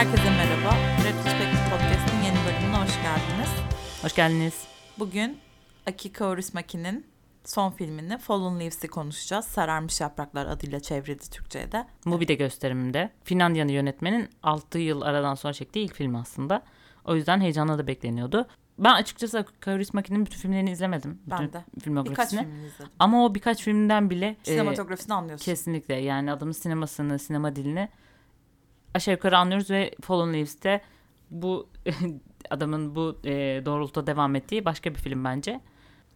Herkese merhaba. Retrospective Podcast'in yeni bölümüne hoş geldiniz. Hoş geldiniz. Bugün Aki Kaurismäki'nin son filmini Fallen Leaves'i konuşacağız. Sararmış Yapraklar adıyla çevrildi bir de gösterimde. Finlandiyalı yönetmenin 6 yıl aradan sonra çektiği ilk film aslında. O yüzden heyecanla da bekleniyordu. Ben açıkçası Kaurismäki'nin bütün filmlerini izlemedim. Ben bütün de. Birkaç filmografisini. filmini izledim. Ama o birkaç filmden bile e, Sinematografisini anlıyorsun. kesinlikle yani adamın sinemasını, sinema dilini aşağı yukarı anlıyoruz ve Fallen Leaves'te bu adamın bu e, doğrultuda devam ettiği başka bir film bence.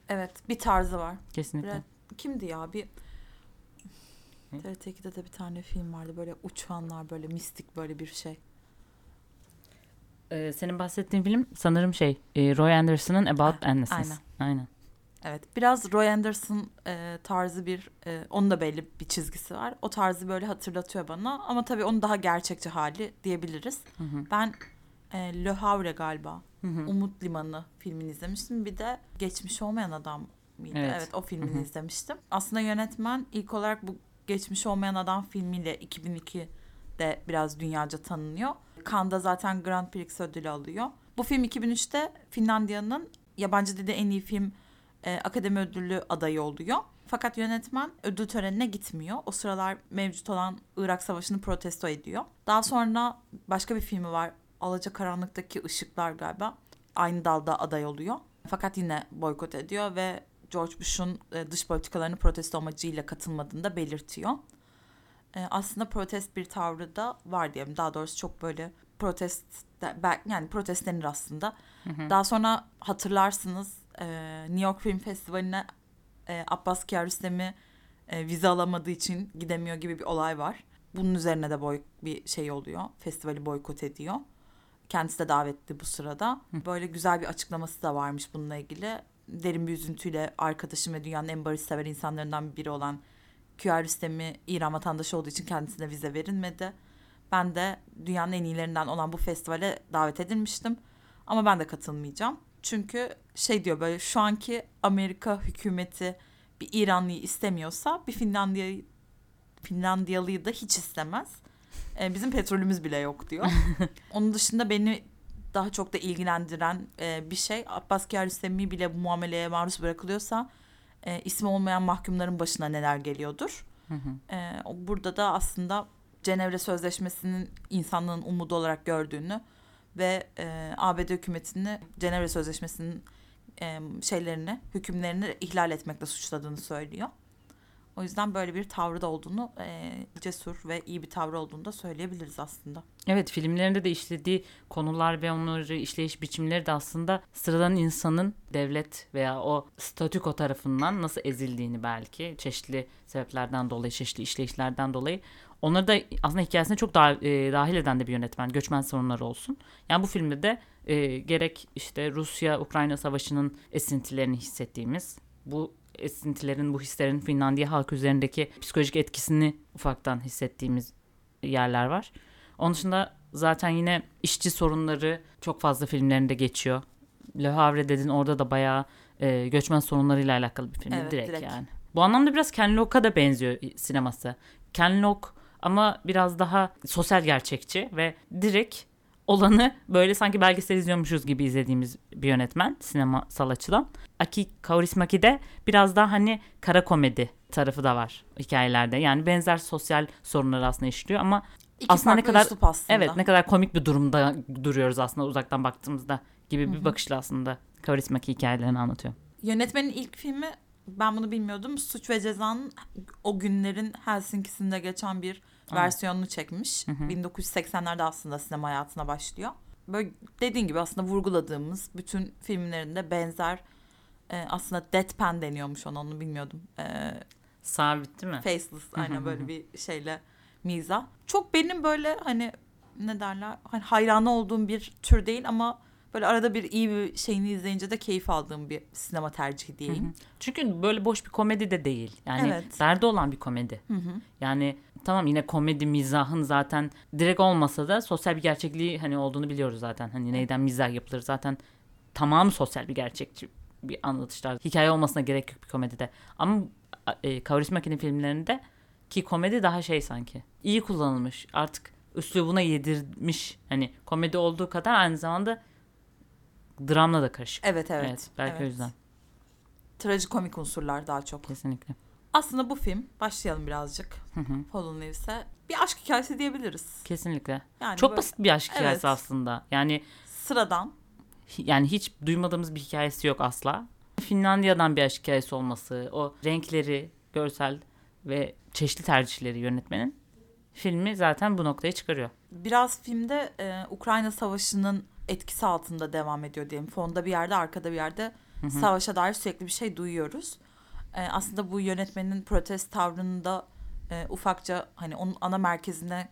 Evet bir tarzı var. Kesinlikle. Biraz, kimdi ya bir... Hı? TRT2'de de bir tane film vardı böyle uçanlar böyle mistik böyle bir şey. Ee, senin bahsettiğin film sanırım şey e, Roy Anderson'ın About Ah, aynen. Aynen. Evet biraz Roy Anderson e, tarzı bir e, onun da belli bir çizgisi var. O tarzı böyle hatırlatıyor bana ama tabii onun daha gerçekçi hali diyebiliriz. Hı hı. Ben e, Le Havre galiba Hı hı. Umut Limanı filmini izlemiştim. Bir de Geçmiş Olmayan Adam mıydı? Evet. Evet, o filmini Hı hı. izlemiştim. Aslında yönetmen ilk olarak bu Geçmiş Olmayan Adam filmiyle 2002'de biraz dünyaca tanınıyor. Cannes'da zaten Grand Prix ödülü alıyor. Bu film 2003'te Finlandiya'nın yabancı dilde en iyi film e, akademi ödülü adayı oluyor. Fakat yönetmen ödül törenine gitmiyor. O sıralar mevcut olan Irak Savaşı'nı protesto ediyor. Daha sonra başka bir filmi var. Alacakaranlık'taki Işıklar galiba. Aynı dalda aday oluyor. Fakat yine boykot ediyor ve George Bush'un e, dış politikalarını protesto amacıyla katılmadığını da belirtiyor. E, aslında protest bir tavrı da var diyelim. Daha doğrusu çok böyle protest yani protest denir aslında. Hı hı. Daha sonra hatırlarsınız e, New York Film Festivali'ne e, Abbas Kiarostami e, vize alamadığı için gidemiyor gibi bir olay var. Bunun üzerine de boy bir şey oluyor. Festivali boykot ediyor. Kendisi de davetli bu sırada. Böyle güzel bir açıklaması da varmış bununla ilgili. Derin bir üzüntüyle arkadaşım ve dünyanın en barışsever insanlarından biri olan Kiarostami İran vatandaşı olduğu için kendisine vize verilmedi. Ben de dünyanın en iyilerinden olan bu festivale davet edilmiştim. Ama ben de katılmayacağım. Çünkü şey diyor böyle şu anki Amerika hükümeti bir İranlıyı istemiyorsa bir Finlandiya'yı Finlandiyalıyı da hiç istemez. Ee, bizim petrolümüz bile yok diyor. Onun dışında beni daha çok da ilgilendiren e, bir şey Abbas Kiarostami bile bu muameleye maruz bırakılıyorsa e, ismi olmayan mahkumların başına neler geliyordur. Hı hı. E, burada da aslında Cenevre Sözleşmesi'nin insanlığın umudu olarak gördüğünü ve e, ABD hükümetini Cenevre Sözleşmesi'nin e, şeylerini, hükümlerini ihlal etmekle suçladığını söylüyor. O yüzden böyle bir tavrı da olduğunu, e, cesur ve iyi bir tavrı olduğunu da söyleyebiliriz aslında. Evet filmlerinde de işlediği konular ve onları işleyiş biçimleri de aslında sıradan insanın devlet veya o statüko tarafından nasıl ezildiğini belki çeşitli sebeplerden dolayı, çeşitli işleyişlerden dolayı onları da aslında hikayesine çok daha e, dahil eden de bir yönetmen. Göçmen sorunları olsun. Yani bu filmde de e, gerek işte Rusya-Ukrayna savaşının esintilerini hissettiğimiz bu esintilerin, bu hislerin Finlandiya halkı üzerindeki psikolojik etkisini ufaktan hissettiğimiz yerler var. Onun dışında zaten yine işçi sorunları çok fazla filmlerinde geçiyor. Le Havre dedin orada da bayağı e, göçmen sorunlarıyla alakalı bir film Evet, direkt, direkt. yani. Bu anlamda biraz Ken Loach'a da benziyor sineması. Ken Loach ama biraz daha sosyal gerçekçi ve direkt olanı böyle sanki belgesel izliyormuşuz gibi izlediğimiz bir yönetmen sinemasal açıdan. Aki Kaurismäki de biraz daha hani kara komedi tarafı da var hikayelerde. Yani benzer sosyal sorunları aslında işliyor ama İki Aslında ne kadar- aslında. Evet ne kadar komik bir durumda duruyoruz aslında uzaktan baktığımızda gibi bir bakışla aslında Kaurismäki hikayelerini anlatıyor. Yönetmenin ilk filmi ben bunu bilmiyordum. Suç ve Ceza'nın o günlerin Helsinki'sinde geçen bir Versiyonunu çekmiş. Hı hı. 1980'lerde aslında sinema hayatına başlıyor. Böyle dediğin gibi aslında vurguladığımız bütün filmlerinde benzer e, aslında deadpan deniyormuş ona onu bilmiyordum. E, Sabit değil mi? faceless aynen böyle bir şeyle miza. Çok benim böyle hani ne derler hani hayranı olduğum bir tür değil ama böyle arada bir iyi bir şeyini izleyince de keyif aldığım bir sinema tercihi Hı diyeyim. hı. Çünkü böyle boş bir komedi de değil. Yani Evet. derdi olan bir komedi. Hı hı. Yani tamam yine komedi mizahın zaten direkt olmasa da sosyal bir gerçekliği hani olduğunu biliyoruz zaten. Hani neyden mizah yapılır zaten tamamı sosyal bir gerçekçi bir anlatışlar. Hikaye olmasına gerek yok bir komedide. Ama e, Kaurismäki'nin filmlerinde ki komedi daha şey sanki. iyi kullanılmış. Artık üslubuna yedirmiş. Hani komedi olduğu kadar aynı zamanda dramla da karışık. Evet evet. Evet, belki o evet. yüzden. Trajikomik unsurlar daha çok. Kesinlikle. Aslında bu film başlayalım birazcık. Hı hı. Fallen Leaves'e bir aşk hikayesi diyebiliriz. Kesinlikle. Yani Çok böyle basit bir aşk hikayesi Evet. aslında. Yani sıradan. yani hiç duymadığımız bir hikayesi yok asla. Finlandiya'dan bir aşk hikayesi olması, o renkleri, görsel ve çeşitli tercihleri yönetmenin filmi zaten bu noktaya çıkarıyor. Biraz filmde e, Ukrayna Savaşı'nın etkisi altında devam ediyor diyelim. Fonda bir yerde, arkada bir yerde savaşa dair sürekli bir şey duyuyoruz. E, aslında bu yönetmenin protest tavrında e, ufakça hani onun ana merkezine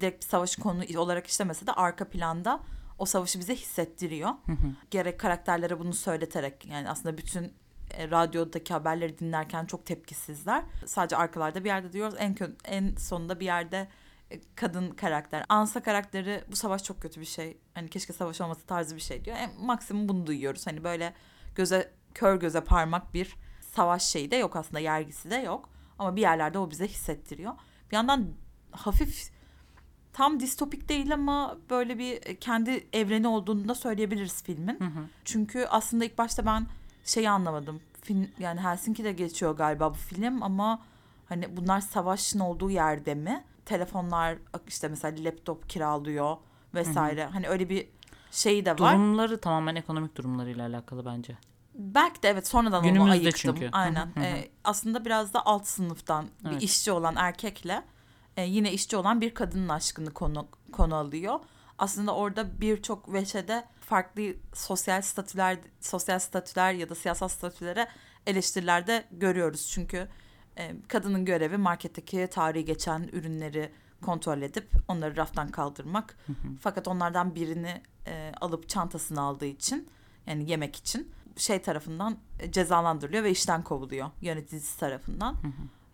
direkt bir savaş konu olarak işlemese de arka planda o savaşı bize hissettiriyor. Gerek karakterlere bunu söyleterek yani aslında bütün e, radyodaki haberleri dinlerken çok tepkisizler. Sadece arkalarda bir yerde diyoruz. En kö- en sonunda bir yerde e, kadın karakter. Ansa karakteri bu savaş çok kötü bir şey. Hani keşke savaş olması tarzı bir şey diyor. En maksimum bunu duyuyoruz. Hani böyle göze kör göze parmak bir savaş şeyi de yok aslında yergisi de yok. Ama bir yerlerde o bize hissettiriyor. Bir yandan hafif tam distopik değil ama böyle bir e, kendi evreni olduğunu da söyleyebiliriz filmin. Çünkü aslında ilk başta ben şeyi anlamadım. Film, yani Helsinki'de geçiyor galiba bu film ama hani bunlar savaşın olduğu yerde mi? Telefonlar işte mesela laptop kiralıyor vesaire. Hani öyle bir şey de var. Durumları tamamen ekonomik durumlarıyla alakalı bence. Belki de evet sonradan onu Günümüzde ayıktım. çünkü. Aynen. Hı hı hı. Ee, aslında biraz da alt sınıftan bir Evet. işçi olan erkekle e, yine işçi olan bir kadının aşkını konu konu alıyor. Aslında orada birçok veçede farklı sosyal statüler sosyal statüler ya da siyasal statülere eleştirilerde görüyoruz. Çünkü e, kadının görevi marketteki tarihi geçen ürünleri kontrol edip onları raftan kaldırmak. Fakat onlardan birini e, alıp çantasına aldığı için yani yemek için şey tarafından e, cezalandırılıyor ve işten kovuluyor yöneticisi tarafından.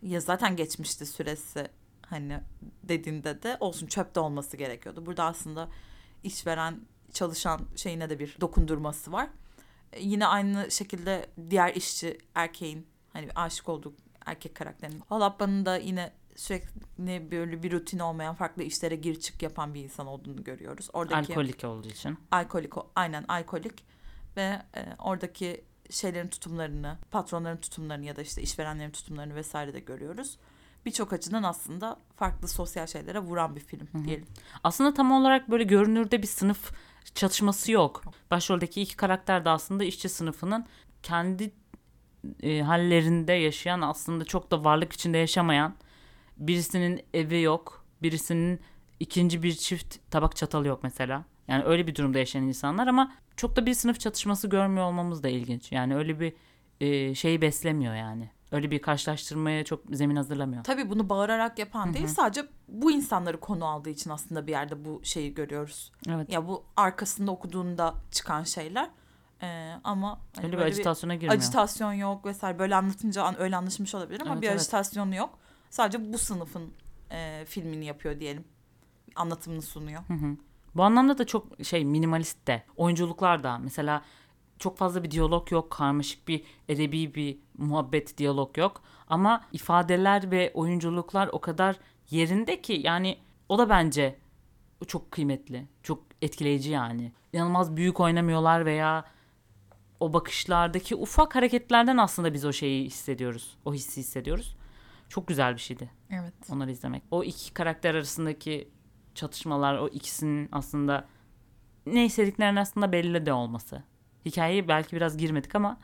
Ya zaten geçmişti süresi hani dediğinde de olsun çöpte olması gerekiyordu. Burada aslında işveren çalışan şeyine de bir dokundurması var. E, yine aynı şekilde diğer işçi erkeğin hani aşık olduğu erkek karakterinin. Halappa'nın da yine sürekli böyle bir rutin olmayan farklı işlere gir çık yapan bir insan olduğunu görüyoruz. Oradaki Alkolik olduğu için. alkolik aynen alkolik ve e, oradaki şeylerin tutumlarını, patronların tutumlarını ya da işte işverenlerin tutumlarını vesaire de görüyoruz. Birçok açıdan aslında farklı sosyal şeylere vuran bir film diyelim. Aslında tam olarak böyle görünürde bir sınıf çatışması yok. Başroldeki iki karakter de aslında işçi sınıfının kendi e, hallerinde yaşayan aslında çok da varlık içinde yaşamayan birisinin evi yok, birisinin ikinci bir çift tabak çatalı yok mesela. Yani öyle bir durumda yaşayan insanlar ama çok da bir sınıf çatışması görmüyor olmamız da ilginç. Yani öyle bir e, şeyi beslemiyor yani. Öyle bir karşılaştırmaya çok zemin hazırlamıyor. Tabii bunu bağırarak yapan değil sadece bu insanları konu aldığı için aslında bir yerde bu şeyi görüyoruz. Evet. Ya bu arkasında okuduğunda çıkan şeyler E, ama hani öyle bir acitasyona girmiyor. ajitasyon yok vesaire böyle anlatınca an- öyle anlaşılmış olabilir ama Evet, bir evet. ajitasyonu yok. Sadece bu sınıfın e, filmini yapıyor diyelim. Anlatımını sunuyor. Bu anlamda da çok şey minimalist de. Oyunculuklar da mesela çok fazla bir diyalog yok. Karmaşık bir edebi bir muhabbet diyalog yok. Ama ifadeler ve oyunculuklar o kadar yerinde ki yani o da bence çok kıymetli. Çok etkileyici yani. İnanılmaz büyük oynamıyorlar veya o bakışlardaki ufak hareketlerden aslında biz o şeyi hissediyoruz. O hissi hissediyoruz. Çok güzel bir şeydi Evet. onları izlemek. O iki karakter arasındaki çatışmalar, o ikisinin aslında ne istediklerinin aslında belli de olması. Hikayeye belki biraz girmedik ama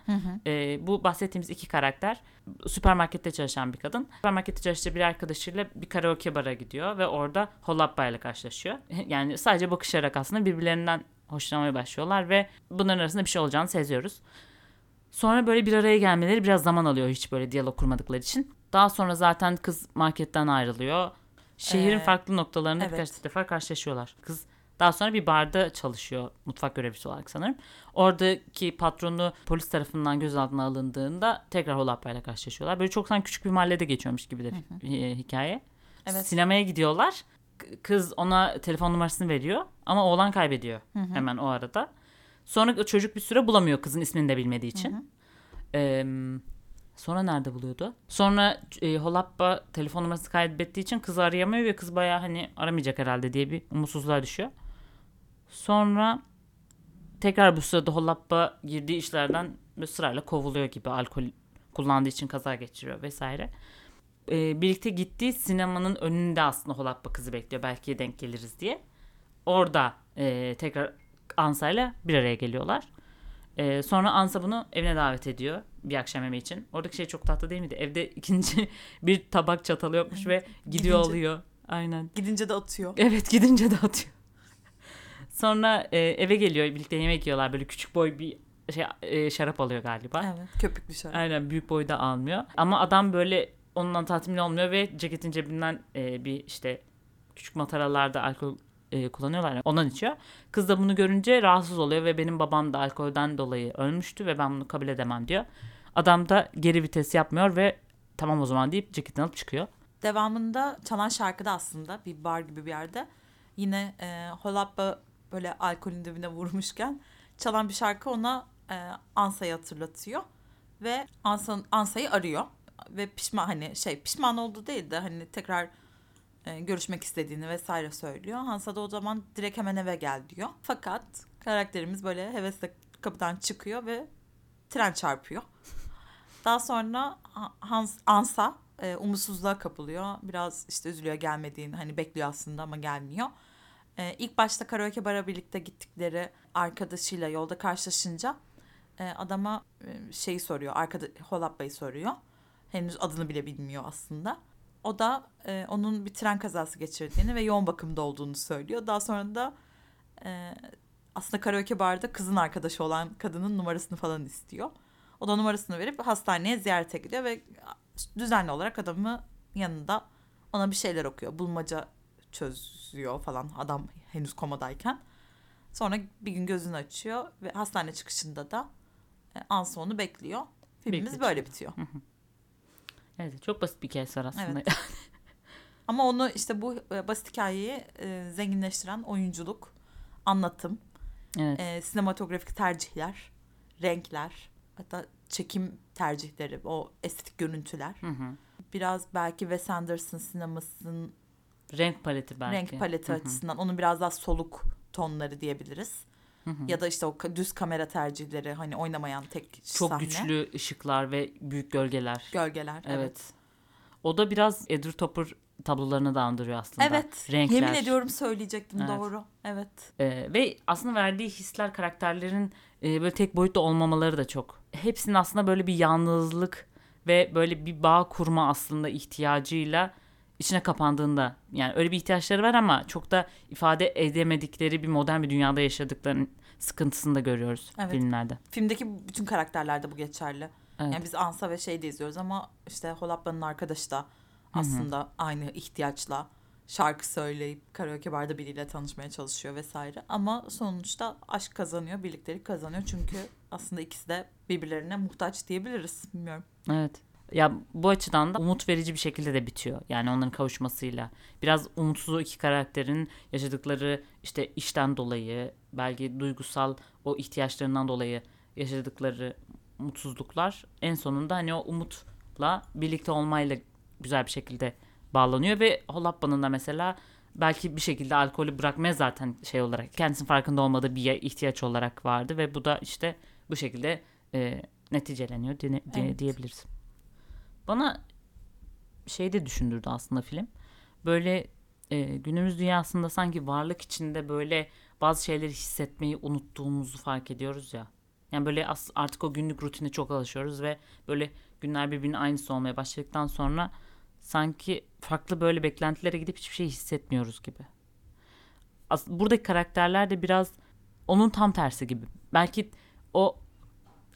e, bu bahsettiğimiz iki karakter süpermarkette çalışan bir kadın. Süpermarkette çalıştığı bir arkadaşıyla bir karaoke bara gidiyor ve orada Holappa ile karşılaşıyor. Yani sadece bakışarak aslında birbirlerinden hoşlanmaya başlıyorlar ve bunların arasında bir şey olacağını seziyoruz. Sonra böyle bir araya gelmeleri biraz zaman alıyor hiç böyle diyalog kurmadıkları için. Daha sonra zaten kız marketten ayrılıyor. Şehrin Ee, farklı noktalarında evet. birkaç defa karşılaşıyorlar. Kız daha sonra bir barda çalışıyor mutfak görevlisi olarak sanırım. Oradaki patronu polis tarafından gözaltına alındığında tekrar Holappa ile karşılaşıyorlar. Böyle çok sanki küçük bir mahallede geçiyormuş gibi de e, hikaye. Evet. Sinemaya gidiyorlar. Kız ona telefon numarasını veriyor ama oğlan kaybediyor hemen o arada. Sonra çocuk bir süre bulamıyor kızın ismini de bilmediği için. Ee, Sonra nerede buluyordu? Sonra e, Holappa telefon numarasını kaybettiği için kızı arayamıyor ve kız bayağı hani aramayacak herhalde diye bir umutsuzluğa düşüyor. Sonra tekrar bu sırada Holappa girdiği işlerden böyle sırayla kovuluyor gibi alkol kullandığı için kaza geçiriyor vesaire. E, birlikte gittiği sinemanın önünde aslında Holappa kızı bekliyor belki denk geliriz diye. Orada e, tekrar Ansa'yla bir araya geliyorlar. E, sonra Ansa bunu evine davet ediyor bir akşam yemeği için. Oradaki şey çok tatlı değil miydi? Evde ikinci bir tabak çatalı yokmuş ve gidiyor Gidince- alıyor. Aynen. Gidince de atıyor. Evet gidince de atıyor. Sonra e, eve geliyor birlikte yemek yiyorlar böyle küçük boy bir şey e, şarap alıyor galiba. Evet. Köpüklü şarap. Aynen büyük boyda almıyor. Ama adam böyle ondan tatmin olmuyor ve ceketin cebinden e, bir işte küçük mataralarda alkol e, kullanıyorlar ya ondan içiyor. Kız da bunu görünce rahatsız oluyor ve benim babam da alkolden dolayı ölmüştü ve ben bunu kabul edemem diyor. Adam da geri vites yapmıyor ve tamam o zaman deyip ceketini alıp çıkıyor. Devamında çalan şarkıda aslında bir bar gibi bir yerde yine e, Holappa böyle alkolün dibine vurmuşken çalan bir şarkı ona e, Ansa'yı hatırlatıyor ve Ansa, Ansa'yı arıyor ve pişman hani şey pişman olduğu değil de hani tekrar e, görüşmek istediğini vesaire söylüyor. Hansa da o zaman direkt hemen eve gel diyor. Fakat karakterimiz böyle hevesle kapıdan çıkıyor ve tren çarpıyor. Daha sonra Ha- Hans Ansa e, umutsuzluğa kapılıyor. Biraz işte üzülüyor gelmediğini hani bekliyor aslında ama gelmiyor. E, ilk başta karaoke bara birlikte gittikleri arkadaşıyla yolda karşılaşınca e, adama e, şeyi soruyor. Arkada Holappa'yı soruyor. Henüz adını bile bilmiyor aslında. O da e, onun bir tren kazası geçirdiğini ve yoğun bakımda olduğunu söylüyor. Daha sonra da e, aslında karaoke barda kızın arkadaşı olan kadının numarasını falan istiyor. O da numarasını verip hastaneye ziyarete gidiyor ve düzenli olarak adamı yanında ona bir şeyler okuyor. Bulmaca çözüyor falan adam henüz komadayken. Sonra bir gün gözünü açıyor ve hastane çıkışında da e, Ansa onu bekliyor. Filmimiz Birlikte böyle bitiyor. Evet çok basit bir hikayesi var aslında. Evet. Ama onu işte bu e, basit hikayeyi e, zenginleştiren oyunculuk, anlatım, evet. e, sinematografik tercihler, renkler, hatta çekim tercihleri, o estetik görüntüler. Hı hı. Biraz belki Wes Anderson sinemasının Renk paleti belki. renk paleti Hı hı. açısından onun biraz daha soluk tonları diyebiliriz. Hı hı. Ya da işte o düz kamera tercihleri hani oynamayan tek Çok sahne. güçlü ışıklar ve büyük gölgeler. Gölgeler. Evet. Evet. O da biraz Edward Topper tablolarını da andırıyor aslında. Evet. Renkler. Yemin ediyorum söyleyecektim Evet. doğru. Evet. Ee, ve aslında verdiği hisler karakterlerin e, böyle tek boyutlu olmamaları da çok. Hepsinin aslında böyle bir yalnızlık ve böyle bir bağ kurma aslında ihtiyacıyla içine kapandığında yani öyle bir ihtiyaçları var ama çok da ifade edemedikleri bir modern bir dünyada yaşadıklarının sıkıntısını da görüyoruz Evet. filmlerde. Filmdeki bütün karakterlerde bu geçerli. Evet. Yani biz Ansa ve şey de izliyoruz ama işte Holappa'nın arkadaşı da aslında aynı ihtiyaçla şarkı söyleyip karaoke barda biriyle tanışmaya çalışıyor vesaire. Ama sonuçta aşk kazanıyor, birliktelik kazanıyor. Çünkü aslında ikisi de birbirlerine muhtaç diyebiliriz. Bilmiyorum. Evet. Ya bu açıdan da umut verici bir şekilde de bitiyor. Yani onların kavuşmasıyla. Biraz umutsuz o iki karakterin yaşadıkları işte işten dolayı, belki duygusal o ihtiyaçlarından dolayı yaşadıkları mutsuzluklar en sonunda hani o umutla birlikte olmayla güzel bir şekilde bağlanıyor ve Holappa'nın da mesela belki bir şekilde alkolü bırakmaya zaten şey olarak kendisinin farkında olmadığı bir ihtiyaç olarak vardı ve bu da işte bu şekilde e, neticeleniyor diye- Evet. diyebiliriz. Bana şey de düşündürdü aslında film. Böyle e, günümüz dünyasında sanki varlık içinde böyle bazı şeyleri hissetmeyi unuttuğumuzu fark ediyoruz ya. Yani böyle artık o günlük rutine çok alışıyoruz ve böyle günler birbirinin aynısı olmaya başladıktan sonra sanki farklı böyle beklentilere gidip hiçbir şey hissetmiyoruz gibi. As- buradaki karakterler de biraz onun tam tersi gibi. Belki o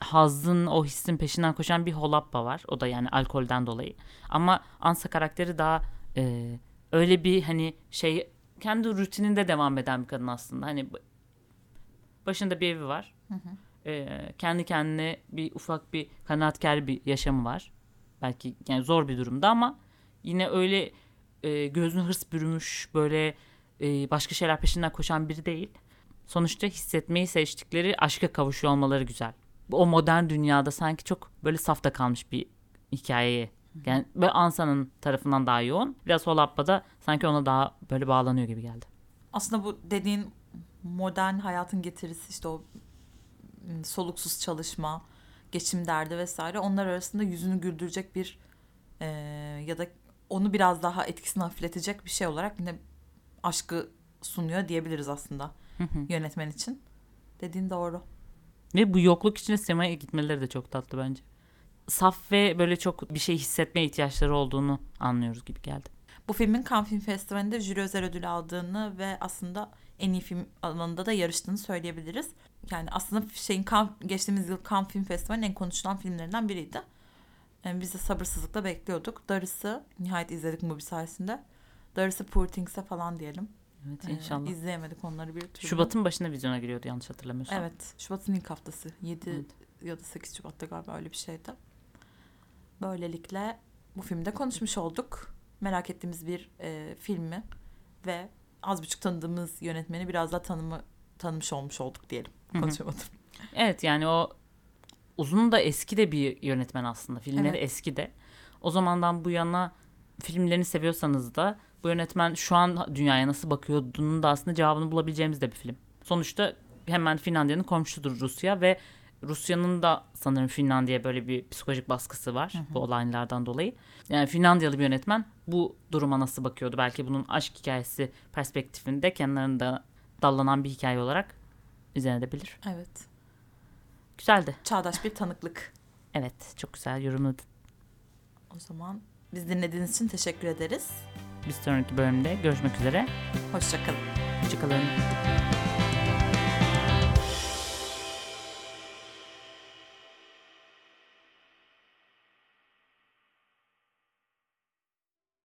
hazzın, o hissin peşinden koşan bir Holappa var. O da yani alkolden dolayı. Ama Ansa karakteri daha e, öyle bir hani şey kendi rutininde devam eden bir kadın aslında. Hani başında bir evi var. E, kendi kendine bir ufak bir kanaatkar bir yaşamı var. Belki yani zor bir durumda ama yine öyle e, gözünü hırs bürümüş böyle e, başka şeyler peşinden koşan biri değil. Sonuçta hissetmeyi seçtikleri aşka kavuşuyor olmaları güzel. O modern dünyada sanki çok böyle safta kalmış bir hikayeyi. Yani böyle Ansa'nın tarafından daha yoğun. Biraz Holappa'da sanki ona daha böyle bağlanıyor gibi geldi. Aslında bu dediğin modern hayatın getirisi işte o soluksuz çalışma, geçim derdi vesaire onlar arasında yüzünü güldürecek bir e, ya da onu biraz daha etkisini hafifletecek bir şey olarak yine aşkı sunuyor diyebiliriz aslında yönetmen için. Dediğin doğru. Ve bu yokluk içinde sinemaya gitmeleri de çok tatlı bence. Saf ve böyle çok bir şey hissetmeye ihtiyaçları olduğunu anlıyoruz gibi geldi. Bu filmin Cannes Film Festivali'nde jüri özel ödülü aldığını ve aslında en iyi film alanında da yarıştığını söyleyebiliriz. Yani aslında şeyin Cannes, geçtiğimiz yıl Cannes Film Festivali'nin en konuşulan filmlerinden biriydi. Yani biz de sabırsızlıkla bekliyorduk. Darısı nihayet izledik Mubi sayesinde. Darısı Poor Things'e falan diyelim. Evet Ee, inşallah. izleyemedik onları bir türlü. Şubat'ın başında vizyona giriyordu yanlış hatırlamıyorsam. Evet. Şubat'ın ilk haftası. 7 Evet. ya da 8 Şubat'ta galiba öyle bir şeydi. Böylelikle bu filmde konuşmuş olduk. Merak ettiğimiz bir e, filmi ve az buçuk tanıdığımız yönetmeni biraz daha tanımı tanımış olmuş olduk diyelim. Hı hı. Konuşamadım. Evet yani o uzun da eski de bir yönetmen aslında. Filmleri Evet. eski de. O zamandan bu yana filmlerini seviyorsanız da bu yönetmen şu an dünyaya nasıl bakıyordunun da aslında cevabını bulabileceğimiz de bir film. Sonuçta hemen Finlandiya'nın komşusudur Rusya ve Rusya'nın da sanırım Finlandiya böyle bir psikolojik baskısı var bu olaylardan dolayı. Yani Finlandiyalı bir yönetmen bu duruma nasıl bakıyordu? Belki bunun aşk hikayesi perspektifinde kenarında dallanan bir hikaye olarak izlenebilir. Evet. Güzeldi. Çağdaş bir tanıklık. Evet çok güzel yorumladın. O zaman biz dinlediğiniz için teşekkür ederiz. Bir sonraki bölümde görüşmek üzere. Hoşçakalın. Hoşçakalın.